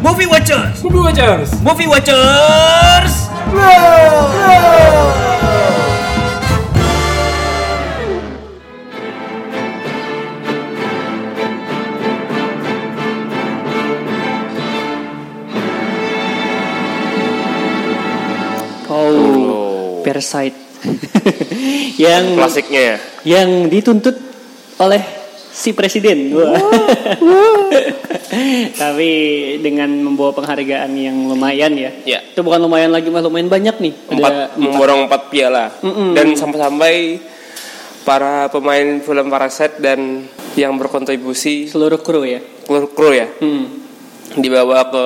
Movie Watchers. Movie Watchers. Movie Watchers. Oh, Parasite. yang Klasiknya ya. yang dituntut oleh si presiden. Wah. Tapi dengan membawa penghargaan yang lumayan ya. Ya. Itu bukan lumayan lagi, mah lumayan banyak nih. Empat, Ada memborong empat piala. Mm-mm. Dan sampai-sampai para pemain film Parasite dan yang berkontribusi seluruh kru ya. kru, kru ya Hmm. dibawa ke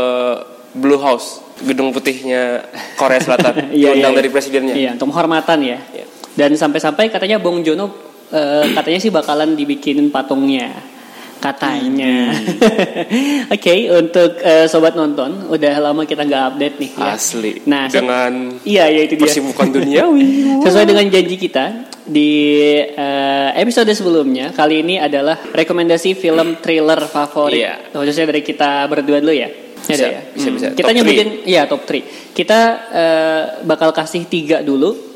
Blue House, gedung putihnya Korea Selatan. Iya, Diundang iya. dari presidennya. Iya, untuk penghormatan ya. Iya. Dan sampai-sampai katanya Bong Jono eh, katanya sih bakalan dibikinin patungnya. Katanya. Oke, untuk eh, sobat nonton, udah lama kita nggak update nih. ya. Asli. Nah, dengan iya, ya itu dia. kesibukan duniawi. Sesuai dengan janji kita di eh, episode sebelumnya, kali ini adalah rekomendasi film thriller favorit. Iya. Khususnya dari kita berdua dulu ya. Bisa, Ada ya? bisa, bisa. Kita Top nyebutin iya top 3. Kita eh, bakal kasih tiga dulu.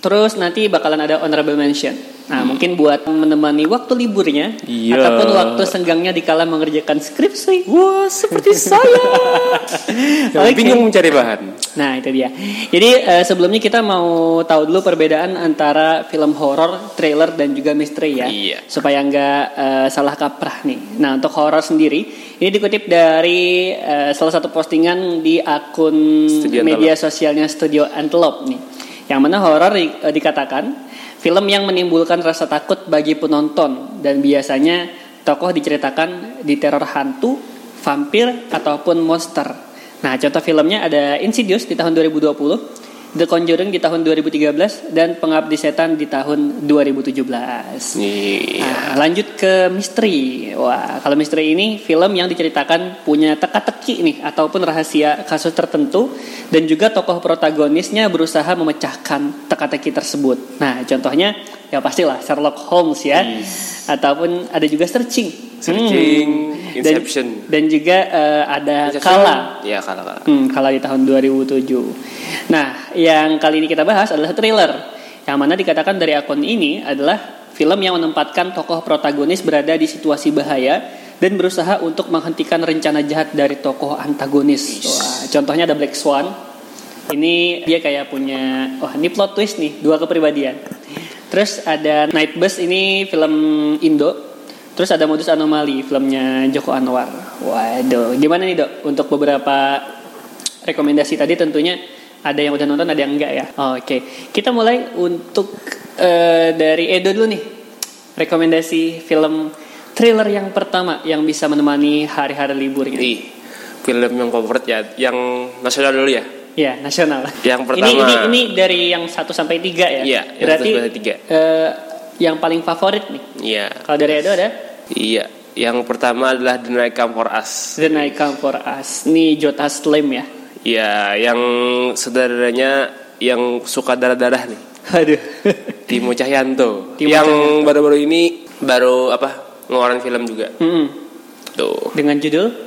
Terus nanti bakalan ada honorable mention. Nah, mungkin buat menemani waktu liburnya Iya. ataupun waktu senggangnya dikala mengerjakan skripsi. Wah, seperti saya. Oke. bingung mencari bahan. Nah itu dia. Jadi eh, sebelumnya kita mau tahu dulu perbedaan antara film horor, trailer dan juga misteri ya. Iya. Supaya nggak eh, salah kaprah nih. Nah untuk horor sendiri ini dikutip dari eh, salah satu postingan di akun Studio media sosialnya Studio Antelope nih. Yang mana horor di- eh, dikatakan film yang menimbulkan rasa takut bagi penonton dan biasanya tokoh diceritakan di teror hantu, vampir ataupun monster. Nah, contoh filmnya ada Insidious di tahun 2020, The Conjuring di tahun 2013 dan Pengabdi Setan di tahun 2017. Iya. Nah, lanjut ke misteri. Wah, kalau misteri ini film yang diceritakan punya teka-teki nih ataupun rahasia kasus tertentu dan juga tokoh protagonisnya berusaha memecahkan teka-teki tersebut. Nah, contohnya ya pastilah Sherlock Holmes ya. Ataupun ada juga searching. Searching, Hmm. Dan- Inception. Dan, juga eh, ada Inception. Kala. Iya, kala kala. Hmm, kala di tahun 2007. Nah, yang kali ini kita bahas adalah thriller. Yang mana dikatakan dari akun ini adalah film yang menempatkan tokoh protagonis berada di situasi bahaya dan berusaha untuk menghentikan rencana jahat dari tokoh antagonis. Wah, contohnya ada Black Swan. Ini dia kayak punya, wah ini plot twist nih, dua kepribadian. Terus ada Night Bus ini film Indo. Terus ada Modus Anomali filmnya Joko Anwar. Waduh, gimana nih dok untuk beberapa rekomendasi tadi tentunya ada yang udah nonton ada yang enggak ya. Oke, kita mulai untuk eh, dari Edo dulu nih. Rekomendasi film thriller yang pertama yang bisa menemani hari-hari libur gitu. Ih, film yang favorit ya, yang nasional dulu ya. Ya, nasional. Yang Ini pertama- ini ini dari yang 1 sampai 3 ya. Iya, Berarti satu sampai tiga. eh, yang paling favorit nih. Iya. Kalau dari Edo ada Iya. Yang pertama adalah The Night Come For Us. The Night Come For Us. Ini Jota Slim ya. Iya, yang saudaranya yang suka darah-darah nih. Aduh. Timo Cahyanto. Timo yang baru-baru ini baru apa? ngeluarin film juga. Mm-mm. Tuh. Dengan judul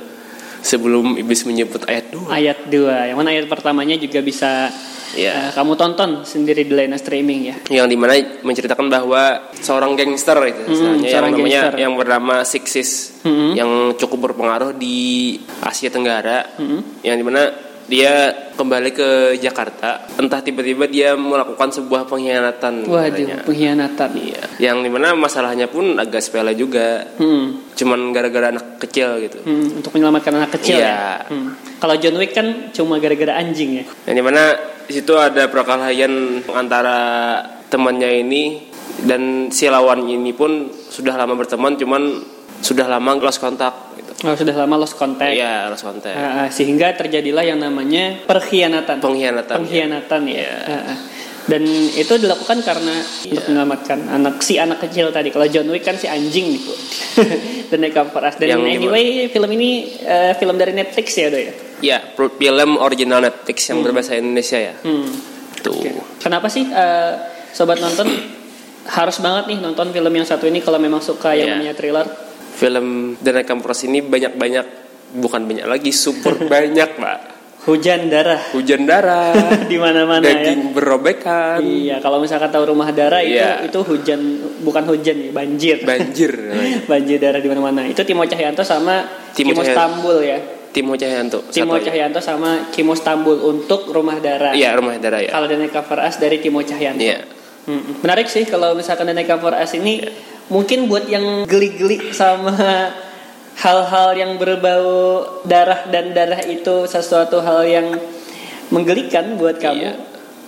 Sebelum iblis menyebut ayat 2. ayat 2 yang mana ayat pertamanya juga bisa Iya. eh, kamu tonton sendiri di layanan streaming ya yang di mana menceritakan bahwa seorang gangster itu Hmm, istilahnya, yang seorang namanya gangster. yang bernama Sixis Hmm. yang cukup berpengaruh di Asia Tenggara Hmm. yang di mana dia kembali ke Jakarta entah tiba-tiba dia melakukan sebuah pengkhianatan waduh katanya. pengkhianatan Iya. yang di mana masalahnya pun agak sepele juga Hmm. cuman gara-gara anak kecil gitu Hmm, untuk menyelamatkan anak kecil Iya. ya Hmm. kalau John Wick kan cuma gara-gara anjing ya yang di mana di situ ada perkelahian antara temannya ini dan si lawan ini pun sudah lama berteman cuman sudah lama lost kontak gitu. oh, sudah lama lost contact Iya, lost kontak. Ah, ah, sehingga terjadilah yang namanya perkhianatan Pengkhianatan. pengkhianatan ya Iya. Ah, ah. Dan itu dilakukan karena untuk menyelamatkan anak si anak kecil tadi kalau John Wick kan si anjing nih dan Night Come For Us. dan Yang anyway film ini eh, film dari Netflix ya do ya Ya, pro- film original Netflix yang berbahasa Indonesia ya. Hmm. Tuh. Kenapa sih eh, sobat nonton harus banget nih nonton film yang satu ini kalau memang suka yang Iya. namanya thriller? Film The Night Come For Us ini banyak-banyak bukan banyak lagi super banyak mbak Hujan darah hujan darah di mana-mana ya. daging berobekan Iya, kalau misalkan tahu rumah darah itu Iya. itu hujan bukan hujan ya, banjir. banjir banjir darah di mana-mana. Itu Timo Cahyanto sama Timo Kimo Cahyanto. Stambul ya. Timo Cahyanto Timo. Cahyanto sama Kimo Stambul untuk rumah darah. iya rumah darah ya Kalau dari cover as dari Timo Cahyanto. iya. Menarik sih kalau misalkan dari cover as ini mungkin buat yang geli-geli sama hal-hal yang berbau darah dan darah itu sesuatu hal yang menggelikan buat kamu. Iya.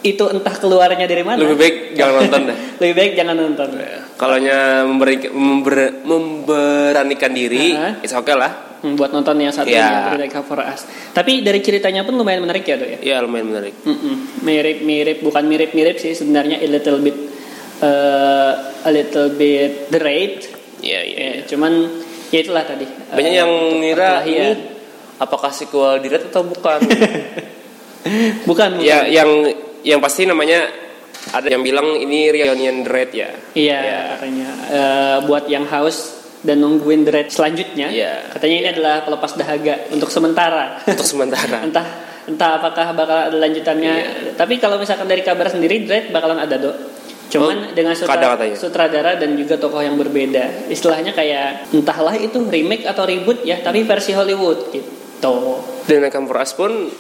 Itu entah keluarnya dari mana. lebih baik jangan nonton deh Lebih baik jangan nonton. kalau memberi member- memberanikan diri Aha. it's okay lah Hmm, buat nonton yang satu Iya. yang dari cover as. Tapi dari ceritanya pun lumayan menarik ya, Dok ya. Iya lumayan menarik Mm-mm. Mirip-mirip, bukan mirip-mirip sih sebenarnya a little bit uh, a little bit the rate. iya iya Ya, iya. cuman ya itulah tadi. banyak Uh, yang ngira ini apakah sequel direct atau bukan bukan, bukan. ya yang yang pasti namanya ada yang bilang ini reunion dread ya Iya, Ya. katanya Eh, buat yang haus dan nungguin dread selanjutnya. Iya. Katanya ini adalah pelepas dahaga untuk sementara. untuk sementara entah entah apakah bakal ada lanjutannya. Iya. Tapi kalau misalkan dari kabar sendiri Dread bakalan ada dok. Cuman Oh, dengan sutra- katanya. sutradara dan juga tokoh yang berbeda. Istilahnya kayak entahlah itu remake atau reboot ya, tapi versi Hollywood gitu. dan As pun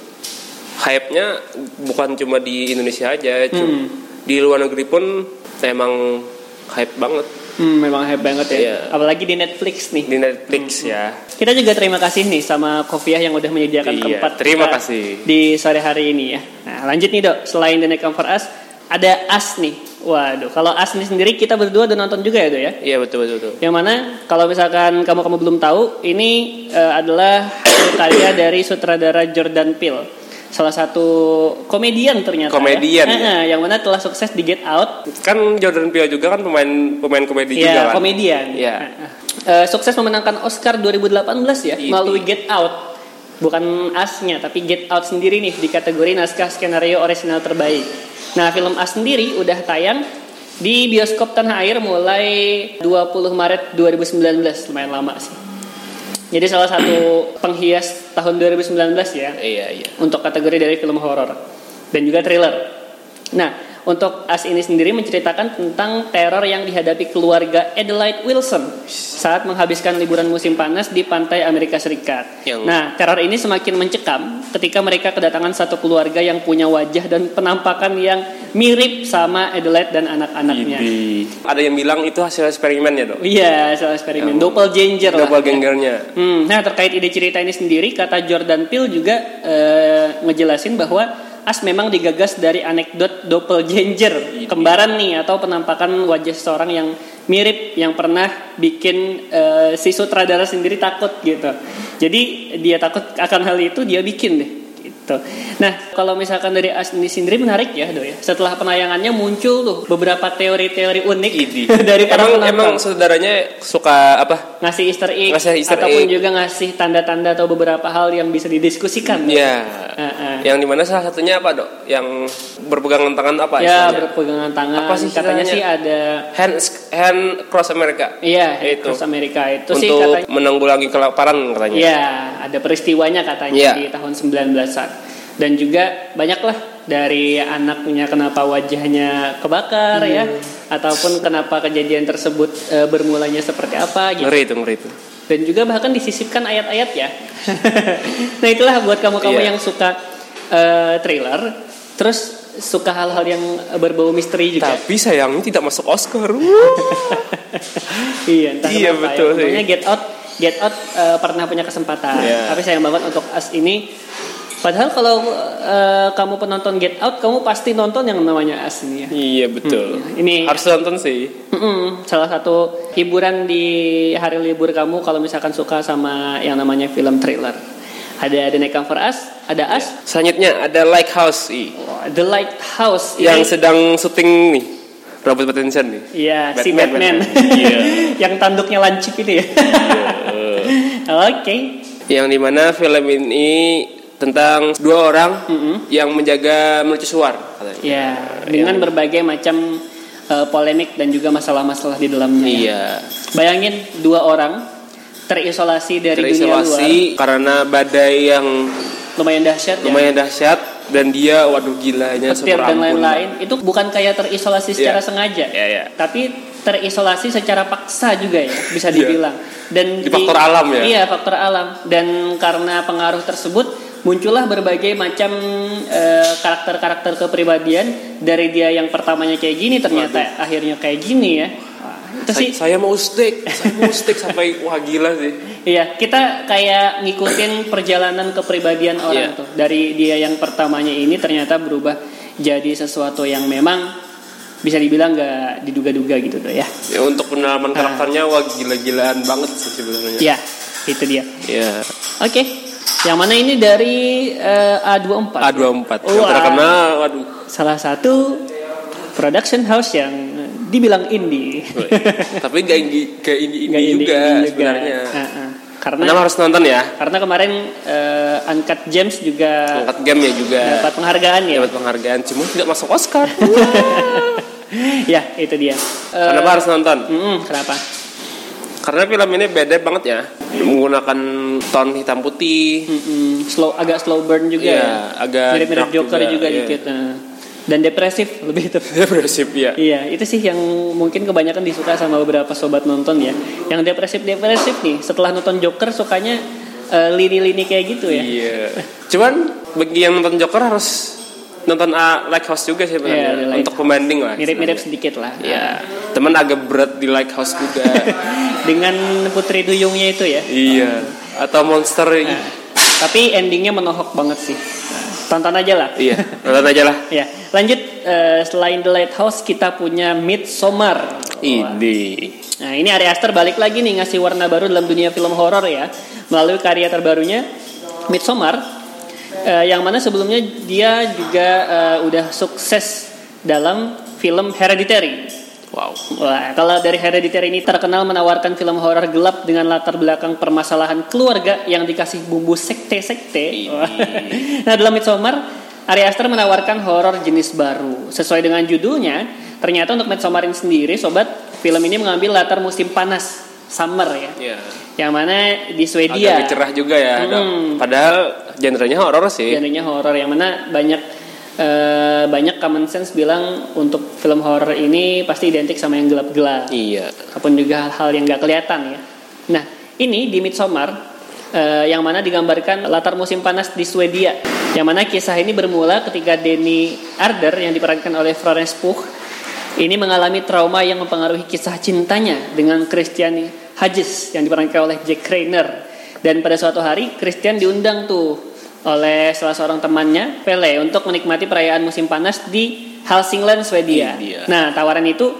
hype-nya bukan cuma di Indonesia aja Hmm. di luar negeri pun emang hype banget Hmm, memang hype banget ya. Iya. Apalagi di Netflix nih. di Netflix ya Kita juga terima kasih nih sama Kofiah yang udah menyediakan Iya, tempat terima kasih. di sore hari ini ya. Nah, lanjut nih dok, selain The Night Come For Us, ada As nih. Waduh, kalau As ini sendiri kita berdua udah nonton juga ya dok ya. iya betul betul, betul. Yang mana kalau misalkan kamu kamu belum tahu, ini eh, adalah karya dari sutradara Jordan Peele. Salah satu komedian ternyata. Komedian, ya. ya. Eh, eh, yang mana telah sukses di Get Out. kan Jordan Peele juga kan pemain pemain komedi juga Iya, kan komedian. Eh. Eh, sukses memenangkan Oscar 2018 ya Iya. melalui Get Out. Bukan Asnya, tapi Get Out sendiri nih di kategori naskah skenario orisinal terbaik. Nah, film As sendiri udah tayang di bioskop tanah air mulai 20 Maret 2019, lumayan lama sih. Jadi salah satu penghias tahun 2019 ya iya iya untuk kategori dari film horor dan juga thriller. Nah, untuk As ini sendiri menceritakan tentang teror yang dihadapi keluarga Adelaide Wilson saat menghabiskan liburan musim panas di pantai Amerika Serikat. Yang- Nah, teror ini semakin mencekam ketika mereka kedatangan satu keluarga yang punya wajah dan penampakan yang mirip sama Adelaide dan anak-anaknya. Ada yang bilang itu hasil eksperimen ya dok Iya, soal eksperimen doppelganger lah. doppelgangernya Hmm, nah terkait ide cerita ini sendiri, kata Jordan Peele juga eh, ngejelasin bahwa As memang digagas dari anekdot doppelganger, kembaran nih atau penampakan wajah seseorang yang mirip yang pernah bikin eh, si sutradara sendiri takut gitu. Jadi dia takut akan hal itu dia bikin deh gitu. Nah, kalau misalkan dari As ini sendiri menarik ya, Do ya. Setelah penayangannya muncul tuh beberapa teori-teori unik Idi. dari para emang penonton emang saudaranya suka apa ngasih Easter egg Ngasih Easter ataupun egg. juga ngasih tanda-tanda atau beberapa hal yang bisa didiskusikan. ya Heeh. yang di mana salah satunya apa dok yang berpegangan tangan apa ya istilahnya? berpegangan tangan. Apa sih katanya sih ada hand hand cross America iya Itu. terus Amerika itu sih untuk katanya menanggulangi kelaparan katanya Iya, ada peristiwanya katanya Iya. di tahun 19-an. Dan juga banyaklah dari anaknya kenapa wajahnya kebakar ya ataupun kenapa kejadian tersebut e, bermulanya seperti apa gitu. ngeri itu ngeri itu dan juga bahkan disisipkan ayat-ayat ya. nah itulah buat kamu-kamu Iya. yang suka eh, thriller, terus suka hal-hal yang berbau misteri juga. tapi sayangnya tidak masuk Oscar iya, entah Iya, kenapa betul ya. Get Out, Get Out eh, pernah punya kesempatan, Iya. tapi sayang banget untuk Us ini. Padahal kalau eh, kamu penonton Get Out, kamu pasti nonton yang namanya Us ini ya. iya betul Hmm, ini- harus nonton sih Mm-mm, salah satu hiburan di hari libur kamu kalau misalkan suka sama yang namanya film thriller. Ada The Night Come For Us, ada Us, selanjutnya ada Lighthouse i Oh, The Lighthouse yang Ini- sedang syuting nih Robert Pattinson nih Iya, si Batman. Batman, Batman. Iya. yang tanduknya lancip itu ya. Oke. yang di mana film ini tentang dua orang Mm-mm. yang menjaga mercusuar katanya. Ya, dengan berbagai macam eh, polemik dan juga masalah-masalah di dalamnya. ya. Iya. Bayangin dua orang terisolasi dari dunia luar terisolasi karena badai yang lumayan dahsyat ya. lumayan dahsyat dan dia waduh gilanya petir dan lain-lain itu bukan kayak terisolasi secara Iya. sengaja Iya, iya. tapi terisolasi secara paksa juga ya bisa Iya. dibilang dan Di faktor alam ya? iya faktor alam dan karena pengaruh tersebut muncullah berbagai macam eh, karakter-karakter kepribadian dari dia yang pertamanya kayak gini ternyata akhirnya kayak gini ya. Itu Sa- sih. saya mau steak. Saya mau steak sampai wah gila sih. Iya, kita kayak ngikutin perjalanan kepribadian orang Iya. tuh. Dari dia yang pertamanya ini ternyata berubah jadi sesuatu yang memang bisa dibilang nggak diduga-duga gitu tuh ya. ya untuk pendalaman karakternya wah gila-gilaan banget sih sebenarnya. Iya, itu dia. ya Oke, yang mana ini dari eh, A24. A24 yang Wah. terkenal waduh Salah satu production house yang dibilang indie. tapi gak ini gak ini, ini Nggak juga indie sebenarnya Uh-uh. Karena Anda harus nonton ya karena kemarin eh, Uncut James juga angkat game ya juga dapat penghargaan ya. dapat penghargaan cuma tidak masuk Oscar ya, itu dia. Kenapa harus nonton mm, kenapa? Karena film ini beda banget ya menggunakan tone hitam putih Mm-mm, slow agak slow burn juga Iya, ya. agak mirip-mirip Joker juga, juga, iya. dikit. nah. Dan depresif lebih itu. depresif ya Iya, itu sih yang mungkin kebanyakan disuka sama beberapa sobat nonton ya. Yang depresif-depresif nih, setelah nonton Joker sukanya eh, lini-lini kayak gitu ya. Iya. Cuman bagi yang nonton Joker harus nonton uh, Lighthouse juga sih sebenarnya Iya, Lighthouse. untuk pembanding lah. Mirip-mirip sedikit lah. Iya. Temen agak berat di Lighthouse juga. Dengan Putri Duyungnya itu ya. iya. Atau monster. Nah, tapi endingnya menohok banget sih. Tonton aja lah. Iya. Nonton aja lah. Ya, lanjut eh, selain The Lighthouse kita punya Midsommar. Ini. Nah, ini Ari Aster balik lagi nih ngasih warna baru dalam dunia film horor ya melalui karya terbarunya Midsommar. eh, yang mana sebelumnya dia juga eh, udah sukses dalam film Hereditary. Wow. Wah, kalau dari Hereditary ini terkenal menawarkan film horor gelap dengan latar belakang permasalahan keluarga yang dikasih bumbu sekte-sekte. Nah, dalam Midsommar, Ari Aster menawarkan horor jenis baru. Sesuai dengan judulnya, ternyata untuk Midsommar ini sendiri, sobat, film ini mengambil latar musim panas, summer ya. Iya. Yang mana di Swedia. Agak cerah juga ya. Hmm. Padahal genrenya horor sih. genrenya horor yang mana banyak eh, banyak common sense bilang untuk film horor ini pasti identik sama yang gelap-gelap Iya. ataupun juga hal-hal yang gak kelihatan ya. Nah, ini di Midsommar eh, yang mana digambarkan latar musim panas di Swedia. Yang mana kisah ini bermula ketika Denny Arder yang diperankan oleh Florence Pugh ini mengalami trauma yang mempengaruhi kisah cintanya dengan Christian Hedges yang diperankan oleh Jack Reiner. Dan pada suatu hari Christian diundang tuh oleh salah seorang temannya Pele untuk menikmati perayaan musim panas di Hälsingland, Swedia. Iya. Nah, tawaran itu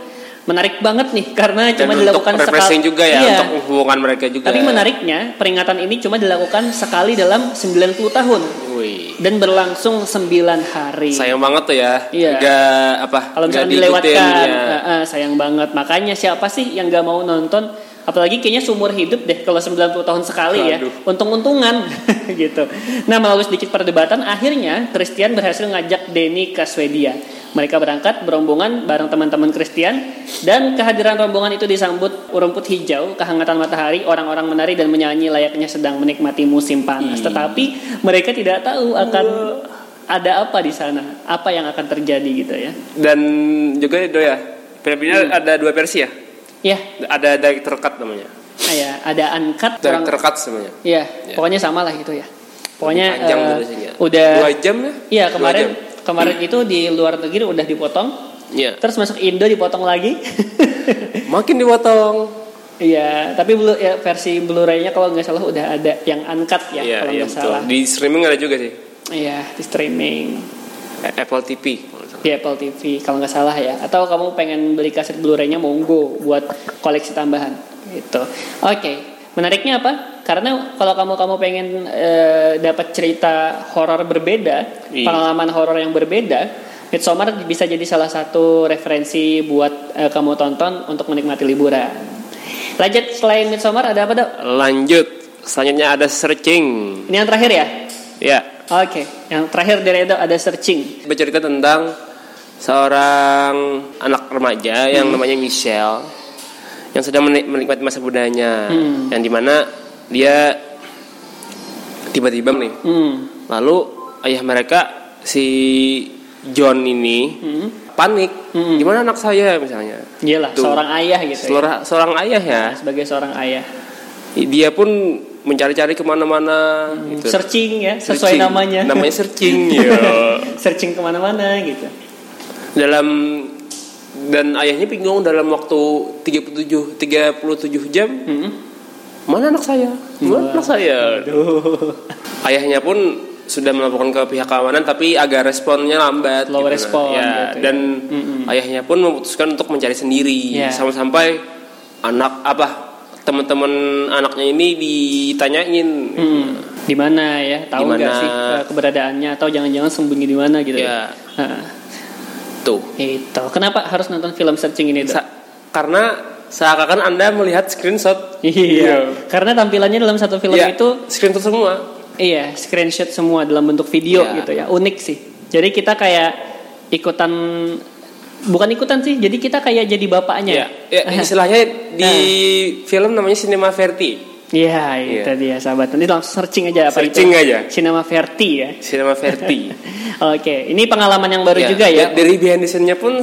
menarik banget nih karena Dan cuma dilakukan sekali. juga ya Iya. untuk hubungan mereka juga. Tapi menariknya, peringatan ini cuma dilakukan sekali dalam 90 tahun Wih. dan berlangsung 9 hari. Sayang banget tuh ya. Iya. Gak apa? Kalau misalnya dilewatkan, ya. eh, eh, sayang banget. Makanya siapa sih yang gak mau nonton? Apalagi kayaknya seumur hidup deh kalau 90 tahun sekali ya. Aduh. Untung-untungan gitu. Nah, melalui sedikit perdebatan akhirnya Christian berhasil ngajak Denny ke Swedia. Mereka berangkat berombongan bareng teman-teman Christian dan kehadiran rombongan itu disambut rumput hijau, kehangatan matahari, orang-orang menari dan menyanyi layaknya sedang menikmati musim panas. Ih. Tetapi mereka tidak tahu akan ada apa di sana, apa yang akan terjadi gitu ya. Dan juga itu ya. Film ini Hmm. ada dua versi ya. Ya, Ada director cut namanya. ah, ya ada uncut kurang Director cut semuanya. ya, pokoknya sama lah gitu ya. Pokoknya Panjang durasinya. udah dua jam ya? Iya, kemarin jam. kemarin itu di luar negeri udah dipotong, Iya. terus masuk Indo dipotong lagi. Makin dipotong. Iya, tapi blu, ya, versi Blu-ray-nya kalau nggak salah udah ada yang uncut ya Iya, kalau iya nggak betul. salah. Di streaming ada juga sih. Iya, di streaming Apple TV. Di Apple TV kalau nggak salah ya. Atau kamu pengen beli kaset Blu-ray-nya monggo buat koleksi tambahan gitu. Oke, menariknya apa? Karena kalau kamu kamu pengen eh, dapat cerita horor berbeda, Iya. pengalaman horor yang berbeda, Midsommar bisa jadi salah satu referensi buat eh, kamu tonton untuk menikmati liburan. Lanjut selain Midsommar ada apa dok? Lanjut. Selanjutnya ada searching. Ini yang terakhir ya? Ya. Oke, yang terakhir dari Edo ada searching. Bercerita tentang seorang anak remaja yang namanya Michelle yang sedang menik- menikmati masa mudanya, Hmm. yang di mana dia tiba-tiba nih, Hmm. lalu ayah mereka si John ini Hmm. panik, Hmm. gimana anak saya misalnya, Iyalah, Tuh. seorang ayah gitu ya. seorang seorang ayah ya, Nah, sebagai seorang ayah. dia pun mencari-cari ke mana-mana, gitu. Searching ya, sesuai Searching. namanya. Namanya searching ya. Searching ke mana-mana gitu. Dalam dan ayahnya bingung dalam waktu 37 37 jam Hmm. mana anak saya mana anak saya Aduh. ayahnya pun sudah melaporkan ke pihak keamanan tapi agak responnya lambat Low gitu. respon ya, gitu ya. dan Mm-mm. ayahnya pun memutuskan untuk mencari sendiri Ya. sampai-sampai anak apa teman-teman anaknya ini ditanyain Hmm. Di mana ya? Tahu nggak sih eh, keberadaannya atau jangan-jangan sembunyi di mana gitu Ya. ya? Tuh Itu. Kenapa harus nonton film searching ini, Dok? Sa- karena seakan anda melihat screenshot Iya. Karena tampilannya dalam satu film Ya, itu screenshot semua iya, screenshot semua dalam bentuk video Iya. gitu ya. Unik sih. Jadi kita kayak ikutan bukan ikutan sih. Jadi kita kayak jadi bapaknya. Ya, ya istilahnya di film namanya Cinema Verti. Iya, itu Iya. dia sahabat. Nanti langsung searching aja apa Searching itu. aja. Cinema Verti ya. Cinema Verti. Oke, ini pengalaman yang baru juga ya. da- Dari behind the pun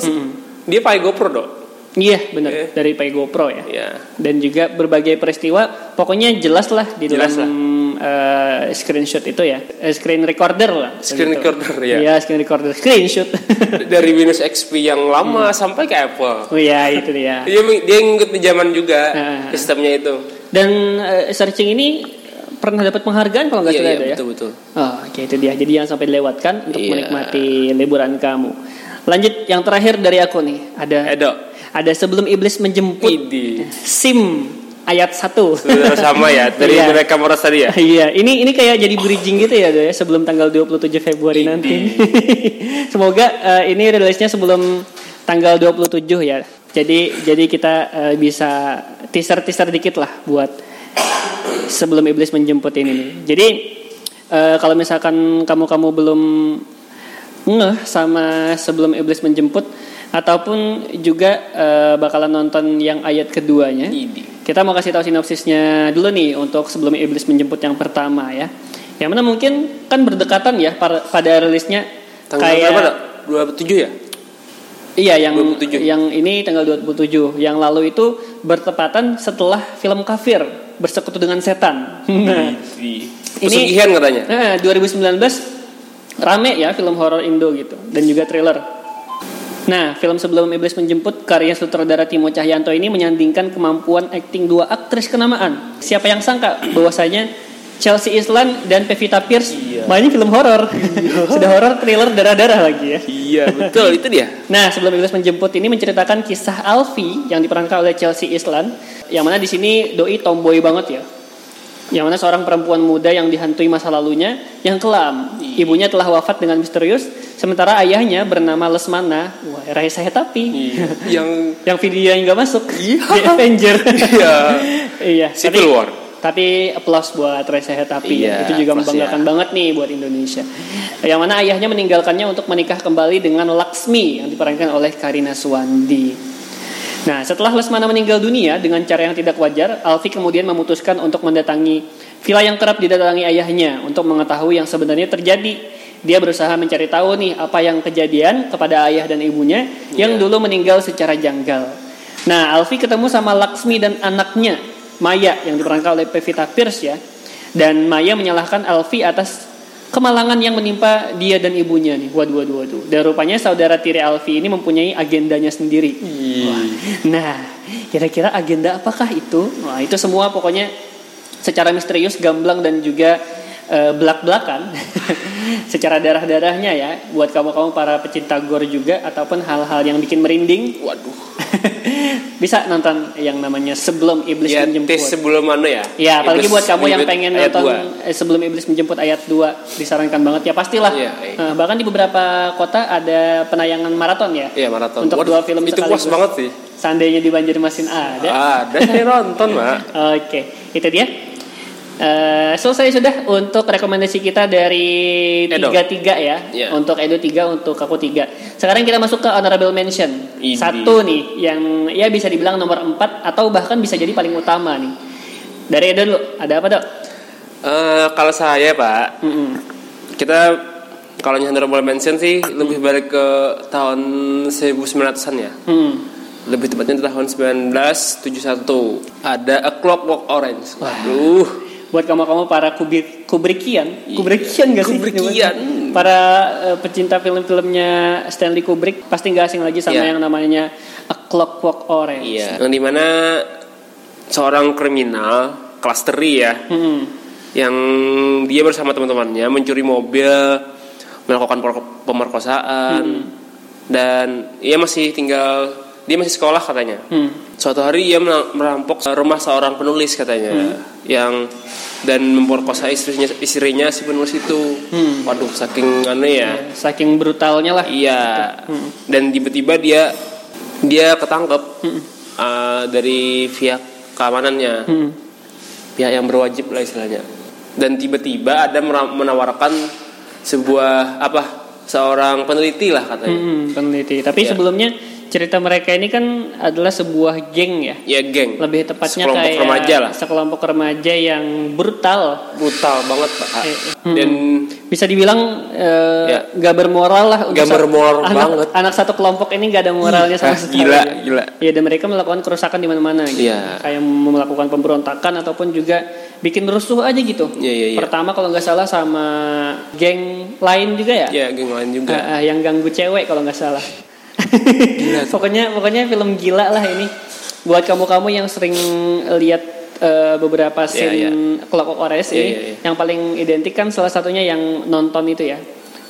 dia pakai GoPro dok. Iya, benar. Iya. Dari Pai GoPro ya. Ya. Dan juga berbagai peristiwa, pokoknya jelas lah di Jelas dalam eh, screenshot itu ya, Eh, screen recorder lah. Screen begitu. recorder, ya. Iya, screen recorder, screenshot. Dari Windows XP yang lama sampai ke Apple. oh iya, itu dia. Dia dia ngikut di zaman juga Ah. sistemnya itu. Dan eh, searching ini pernah dapat penghargaan kalau nggak Iya, salah iya, ada ya. betul betul. Oh, oke itu dia. Jadi jangan sampai dilewatkan untuk Iya. menikmati liburan kamu. Lanjut yang terakhir dari aku nih. Ada Eh dok, ada sebelum iblis menjemput Idi. Sim ayat 1. Sudah sama ya dari Iya. mereka Moras tadi ya. Iya, ini ini kayak jadi bridging gitu ya, ya sebelum tanggal 27 Februari Idi. nanti. Semoga eh, ini rilisnya sebelum tanggal 27 ya. Jadi jadi kita eh, bisa teaser-teaser dikit lah buat sebelum iblis menjemput ini nih. Jadi eh, kalau misalkan kamu-kamu belum ngeh sama sebelum iblis menjemput ataupun juga eh, bakalan nonton yang ayat keduanya. Kita mau kasih tahu sinopsisnya dulu nih untuk sebelum iblis menjemput yang pertama ya. Yang mana mungkin kan berdekatan ya pada rilisnya Tanggal kayak berapa dok? 27 ya? Iya yang 27. yang ini tanggal 27. Yang lalu itu bertepatan setelah film kafir bersekutu dengan setan. Nah, Idi. Ini- Pesugihan katanya. Nah, 2019 rame ya film horor Indo gitu dan juga thriller. Nah, film sebelum iblis menjemput karya sutradara Timo Cahyanto ini menyandingkan kemampuan akting dua aktris kenamaan. Siapa yang sangka bahwasanya Chelsea Islan dan Pevita Pierce. Mainnya film horor. Sudah horor thriller darah-darah lagi ya. Iya betul itu dia. Nah, sebelum iblis menjemput ini menceritakan kisah Alfie yang diperankan oleh Chelsea Islan, yang mana di sini doi tomboy banget ya. Yang mana seorang perempuan muda yang dihantui masa lalunya yang kelam. Ibunya telah wafat dengan misterius, sementara ayahnya bernama Lesmana. Wah, Raisa Hetapi. Iya. Yang yang video yang nggak masuk Iya. di Avenger. Iya. iya. Civil tapi- War. Tapi applause buat Reza Hetapi Iya, itu juga applause membanggakan ya. banget nih buat Indonesia. Yang mana ayahnya meninggalkannya untuk menikah kembali dengan Laksmi yang diperankan oleh Karina Suwandi. Nah, setelah Lesmana meninggal dunia dengan cara yang tidak wajar, Alfi kemudian memutuskan untuk mendatangi villa yang kerap didatangi ayahnya untuk mengetahui yang sebenarnya terjadi. Dia berusaha mencari tahu nih apa yang kejadian kepada ayah dan ibunya yang Iya. dulu meninggal secara janggal. Nah, Alfi ketemu sama Laksmi dan anaknya Maya yang diperankan oleh Pevita Pierce ya. Dan Maya menyalahkan Alfi atas kemalangan yang menimpa dia dan ibunya nih. Waduh, waduh, waduh. Dan rupanya saudara tiri Alfi ini mempunyai agendanya sendiri. Wah. Nah, kira-kira agenda apakah itu? Wah, itu semua pokoknya secara misterius, gamblang dan juga eh, belak-belakan. secara darah-darahnya ya, buat kamu-kamu para pecinta gore juga ataupun hal-hal yang bikin merinding, Waduh. bisa nonton yang namanya Sebelum Iblis Ya Menjemput. sebelum mana ya? Ya, apalagi Iblis buat kamu yang pengen nonton eh, sebelum iblis menjemput ayat 2 disarankan banget ya pastilah. Iya. Eh, bahkan di beberapa kota ada penayangan maraton ya. Iya maraton. Untuk Waduh, dua film itu sekaligus. puas banget sih. Seandainya di Banjarmasin ada. Ada saya nonton mak. Oke, itu dia. Eh, selesai sudah untuk rekomendasi kita dari tiga tiga ya. Iya. Untuk Edo tiga, untuk aku tiga. Sekarang kita masuk ke honorable mention. Satu nih yang ya bisa dibilang nomor empat atau bahkan bisa jadi paling utama nih. Dari Edo dulu, ada apa dok? Eh, kalau saya Pak, Mm-mm. kita kalau honorable mention sih lebih balik ke tahun 1900-an ya. Hmm. Lebih tepatnya tahun 1971. Ada A Clockwork Orange. Waduh. Buat kamu-kamu para kubik Kubrickian, Kubrickian gak sih? Iya. Kubrickian. Para eh, pecinta film-filmnya Stanley Kubrick pasti nggak asing lagi sama Iya. yang namanya A Clockwork Orange. Iya. Yang di mana seorang kriminal kelas teri ya, Hmm. yang dia bersama teman-temannya mencuri mobil, melakukan pemerkosaan, dan ia masih tinggal, dia masih sekolah katanya. Hmm. Suatu hari ia merampok rumah seorang penulis katanya, yang dan memperkosa istrinya, istrinya si penulis itu. Hmm. Waduh, saking aneh ya. Saking brutalnya lah. Iya. Hmm. Dan tiba-tiba dia dia ketangkep Hmm. uh, dari pihak keamanannya, Hmm. pihak yang berwajib lah istilahnya. Dan tiba-tiba ada menawarkan sebuah apa seorang peneliti lah katanya. Hmm, peneliti. Tapi Iya. sebelumnya cerita mereka ini kan adalah sebuah geng ya. Ya geng. Lebih tepatnya Sekelompok kayak remaja lah. sekelompok remaja yang brutal. Brutal banget pak. Eh, hmm. Dan Bisa dibilang eh, Ya. gak bermoral lah. Gak bermoral anak, banget. Anak satu kelompok ini gak ada moralnya sama Ah, sekali. gila, gila. Ya dan mereka melakukan kerusakan di mana-mana. Gitu. Iya. Kayak melakukan pemberontakan ataupun juga bikin rusuh aja gitu. Iya, iya, iya. Pertama kalau nggak salah sama geng lain juga ya. ya geng lain juga. Ah, ah, yang ganggu cewek kalau nggak salah. Pokoknya pokoknya film gila lah ini. Buat kamu-kamu yang sering lihat eh, beberapa Iya, scene iya. Clockwork Orange Iya, ini, iya, iya. yang paling identik kan salah satunya yang nonton itu ya,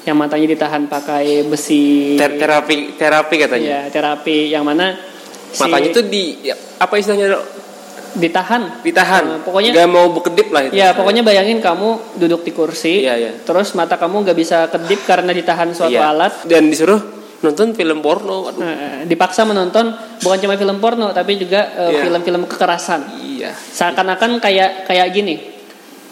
yang matanya ditahan pakai besi. Ter- terapi terapi katanya. Ya terapi yang mana si- Matanya tuh di ya, apa istilahnya ditahan. ditahan. Eh, pokoknya Gak mau berkedip lah itu. Ya pokoknya bayangin kamu duduk di kursi, Iya, iya. terus mata kamu nggak bisa kedip karena ditahan suatu Iya. alat. Dan disuruh nonton film porno. Aduh. Nah, dipaksa menonton bukan cuma film porno tapi juga eh, Iya. film-film kekerasan. Iya. Seakan-akan kayak kayak gini.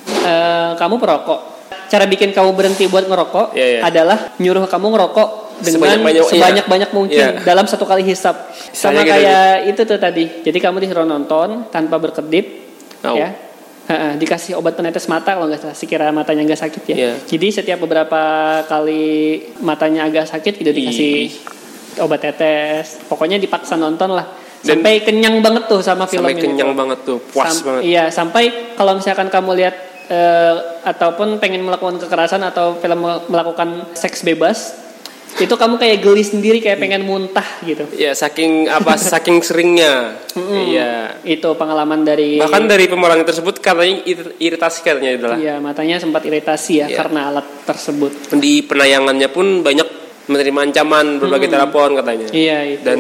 Eh, kamu perokok. Cara bikin kamu berhenti buat ngerokok Iya, iya. adalah nyuruh kamu ngerokok dengan Sebanyak-banyak- sebanyak-banyak mungkin Iya. dalam satu kali hisap. Sama Misalnya gitu, kayak itu tuh tadi. Jadi kamu disuruh nonton tanpa berkedip, Au. ya. Dikasih obat penetes mata kalau nggak salah sekira matanya nggak sakit ya. Iya. Jadi setiap beberapa kali matanya agak sakit itu dikasih obat tetes. Pokoknya dipaksa nonton lah. Dan- sampai kenyang banget tuh sama film Sampai ini. kenyang tuh. banget tuh, puas Sam- banget. Iya, sampai kalau misalkan kamu lihat eh, ataupun pengen melakukan kekerasan atau film melakukan seks bebas, itu kamu kayak geli sendiri kayak pengen muntah gitu. Ya saking apa saking seringnya. Iya. Itu pengalaman dari Bahkan dari pemeran tersebut katanya ir- iritasi katanya adalah Iya, matanya sempat iritasi ya Iya. karena alat tersebut. di penayangannya pun banyak menerima ancaman berbagai telepon katanya. Iya, itu. Dan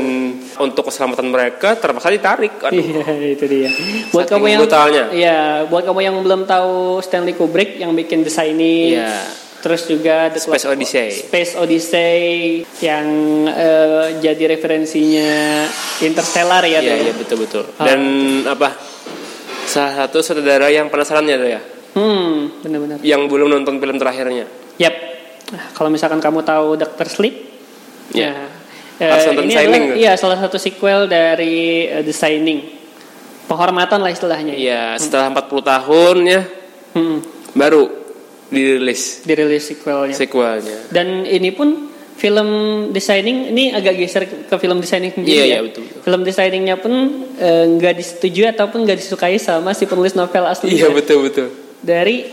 untuk keselamatan mereka terpaksa ditarik. Aduh. Iya, itu dia. Buat Saking kamu yang brutalnya. Iya, buat kamu yang belum tahu Stanley Kubrick yang bikin The Shining. Iya. Terus juga The Space Clock- Odyssey. Space Odyssey yang eh, jadi referensinya Interstellar ya, Iya, ya. iya betul betul. Ah. Dan apa? Salah satu saudara yang penasaran ya, ya, Hmm, benar-benar. yang belum nonton film terakhirnya. Yap. Nah, kalau misalkan kamu tahu Doctor Sleep, Iya. ya. Nonton ini Shining, adalah iya salah satu sequel dari eh, The Shining. Penghormatan lah istilahnya. Iya, setelah 40 tahun ya Hmm, baru dirilis dirilis sequelnya. sequelnya. Dan ini pun film designing ini agak geser ke film designing sendiri Iya, ya. iya, betul, betul. Film desainingnya pun eh, nggak disetujui ataupun nggak disukai sama si penulis novel aslinya Iya betul betul. dari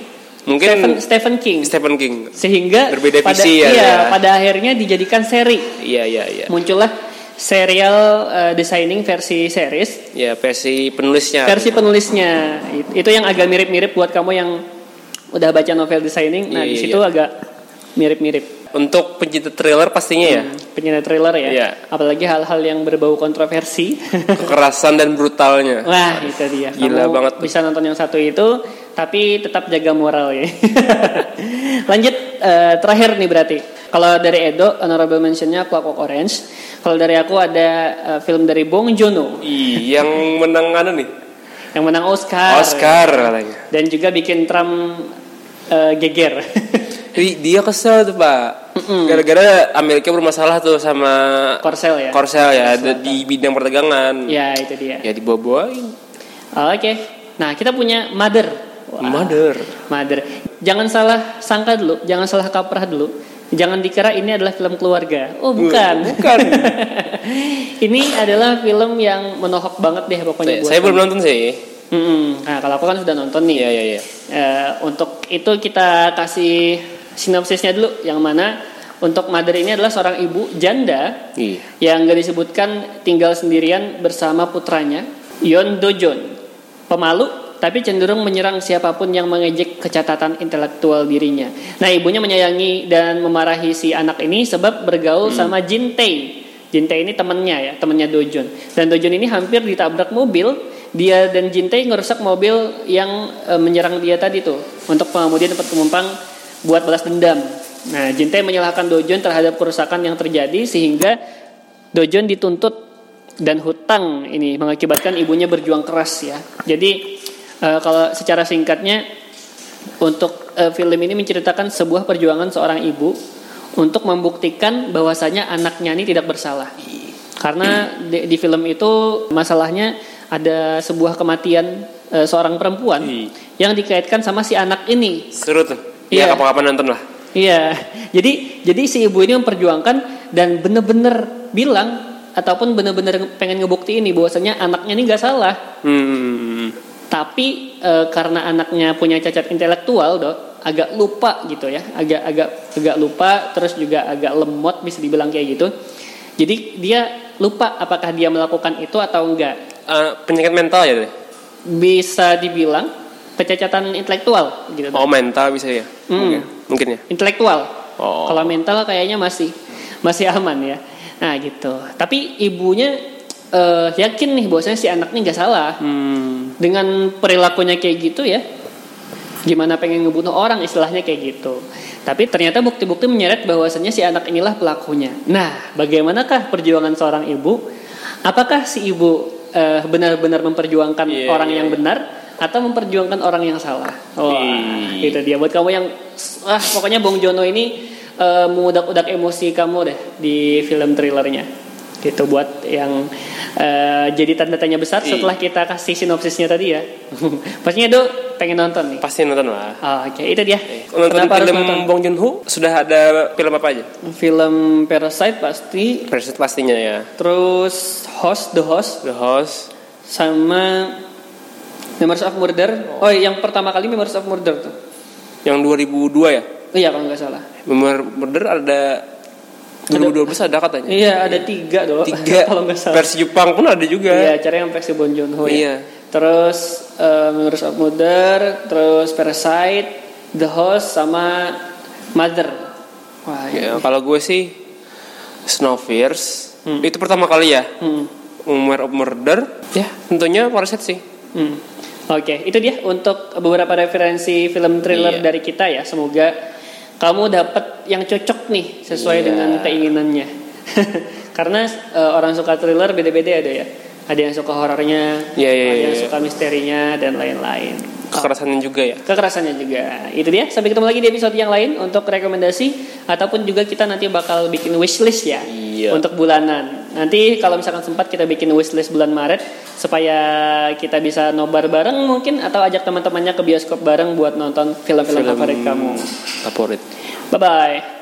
Mungkin Stephen, Stephen King. Stephen King. Sehingga Berbeda pada, visi ya, iya, ya. pada akhirnya dijadikan seri. Iya iya iya. Muncullah serial eh, designing versi series Ya versi penulisnya. versi penulisnya It- itu yang agak mirip-mirip buat kamu yang udah baca novel designing nah Iya, di iya, situ iya. agak mirip-mirip Untuk pencinta thriller pastinya ya. penyanyi thriller ya Iya. apalagi hal-hal yang berbau kontroversi Kekerasan dan brutalnya. wah itu dia Gila Kamu banget tuh. bisa nonton yang satu itu tapi tetap jaga moral ya lanjut eh, terakhir nih berarti kalau dari Edo honorable mentionnya Clockwork Orange kalau dari aku ada eh, film dari Bong Joon-ho yang menang anu nih. yang menang Oscar. Oscar katanya. Dan juga bikin Trump eh, geger. Dia kesel tuh pak, gara-gara Amerika bermasalah tuh sama Korsel ya. Korsel ya ada di bidang perdagangan. Ya itu dia. Ya dibawa-bawain. Oke. Nah kita punya Mother. Wah, Mother. Mother. Jangan salah sangka dulu, jangan salah kaprah dulu. Jangan dikira ini adalah film keluarga. Oh bukan. Bukan. ini adalah film yang menohok banget deh pokoknya. Saya, saya belum nonton sih. Mm-mm. Nah kalau aku kan sudah nonton nih. Iya iya iya. Eh, untuk itu kita kasih sinopsisnya dulu, yang mana untuk Mother ini adalah seorang ibu janda Iya. yang gak disebutkan tinggal sendirian bersama putranya Yon Dojon pemalu tapi cenderung menyerang siapa pun yang mengejek kecatatan intelektual dirinya. Nah ibunya menyayangi dan memarahi si anak ini sebab bergaul sama Jin Tae. Jin Tae ini temannya ya, temannya Dojon. Dan Dojon ini hampir ditabrak mobil. Dia dan Jin Tae ngerusak mobil yang eh, menyerang dia tadi tuh untuk pengemudi dapat penumpang buat balas dendam. Nah, Jin Tae menyalahkan Dojon terhadap kerusakan yang terjadi sehingga Dojon dituntut dan hutang ini mengakibatkan ibunya berjuang keras ya. Jadi eh, kalau secara singkatnya untuk eh, film ini menceritakan sebuah perjuangan seorang ibu untuk membuktikan bahwasanya anaknya ini tidak bersalah. Karena di, di film itu masalahnya ada sebuah kematian eh, seorang perempuan Iya. yang dikaitkan sama si anak ini. Seru tuh. Iya. Ya kapan-kapan nonton lah. Iya, jadi jadi si ibu ini memperjuangkan dan bener-bener bilang ataupun bener-bener pengen ngebukti ini bahwasanya anaknya ini nggak salah. Hmm. Tapi e, karena anaknya punya cacat intelektual, dok, agak lupa gitu ya, agak agak agak lupa, terus juga agak lemot bisa dibilang kayak gitu. Jadi dia lupa apakah dia melakukan itu atau enggak. Eh, penyakit mental ya deh. Bisa dibilang kecacatan intelektual gitu. Oh mental bisa ya. Hmm. Mungkin. Mungkin ya. intelektual. Oh. Kalau mental kayaknya masih masih aman ya. Nah gitu. Tapi ibunya eh, yakin nih bahwasanya si anak ini nggak salah Hmm. dengan perilakunya kayak gitu ya. Gimana pengen ngebunuh orang istilahnya kayak gitu. Tapi ternyata bukti-bukti menyeret bahwasanya si anak inilah pelakunya. Nah, bagaimanakah perjuangan seorang ibu? Apakah si ibu eh, benar-benar memperjuangkan Iya, orang iya, yang iya. benar atau memperjuangkan orang yang salah? Wah, Ih. itu dia buat kamu yang ah pokoknya Bong Jono ini eh, mengudak-udak emosi kamu deh di film thrillernya. Gitu buat yang eh, jadi tanda tanya besar Iya. setelah kita kasih sinopsisnya tadi ya. Pastinya Do pengen nonton nih. Pasti nonton lah. Ah, Oke, itu dia. Nonton Kenapa film nonton? Bong Joon Ho sudah ada film apa aja? Film Parasite pasti, Versi pastinya ya. terus Host The Host The Host. sama Memories of Murder. Oh, yang pertama kali Memories of Murder tuh. Yang 2002 ya. Oh, iya kalau nggak salah. Memor Murder ada 2012 ada katanya. Iya, ada tiga doh. Tiga. kalau nggak salah. Versi Jepang pun ada juga. Iya, cara yang versi Bon Joon Ho ya. Iya. Terus uh, Memories of Murder, terus Parasite, The Host sama Mother. Wah, Ya, kalau gue sih Snowpiercer Hmm. itu pertama kali ya. Hmm. Umar of Murder ya tentunya Parasite sih. Hmm. Oke, itu dia untuk beberapa referensi film thriller Iya. dari kita ya. Semoga kamu dapat yang cocok nih sesuai Iya. dengan keinginannya. Karena eh, orang suka thriller beda-beda ada ya. Ada yang suka horornya, Iya, iya, ada iya, yang iya. suka misterinya dan lain-lain. Kekerasannya juga ya. Kekerasannya juga. Itu dia. Sampai ketemu lagi di episode yang lain untuk rekomendasi ataupun juga kita nanti bakal bikin wishlist ya Iya. untuk bulanan. Nanti kalau misalkan sempat kita bikin wishlist bulan Maret supaya kita bisa nobar bareng mungkin atau ajak teman-temannya ke bioskop bareng buat nonton film-film favorit kamu. Favorit. Bye bye.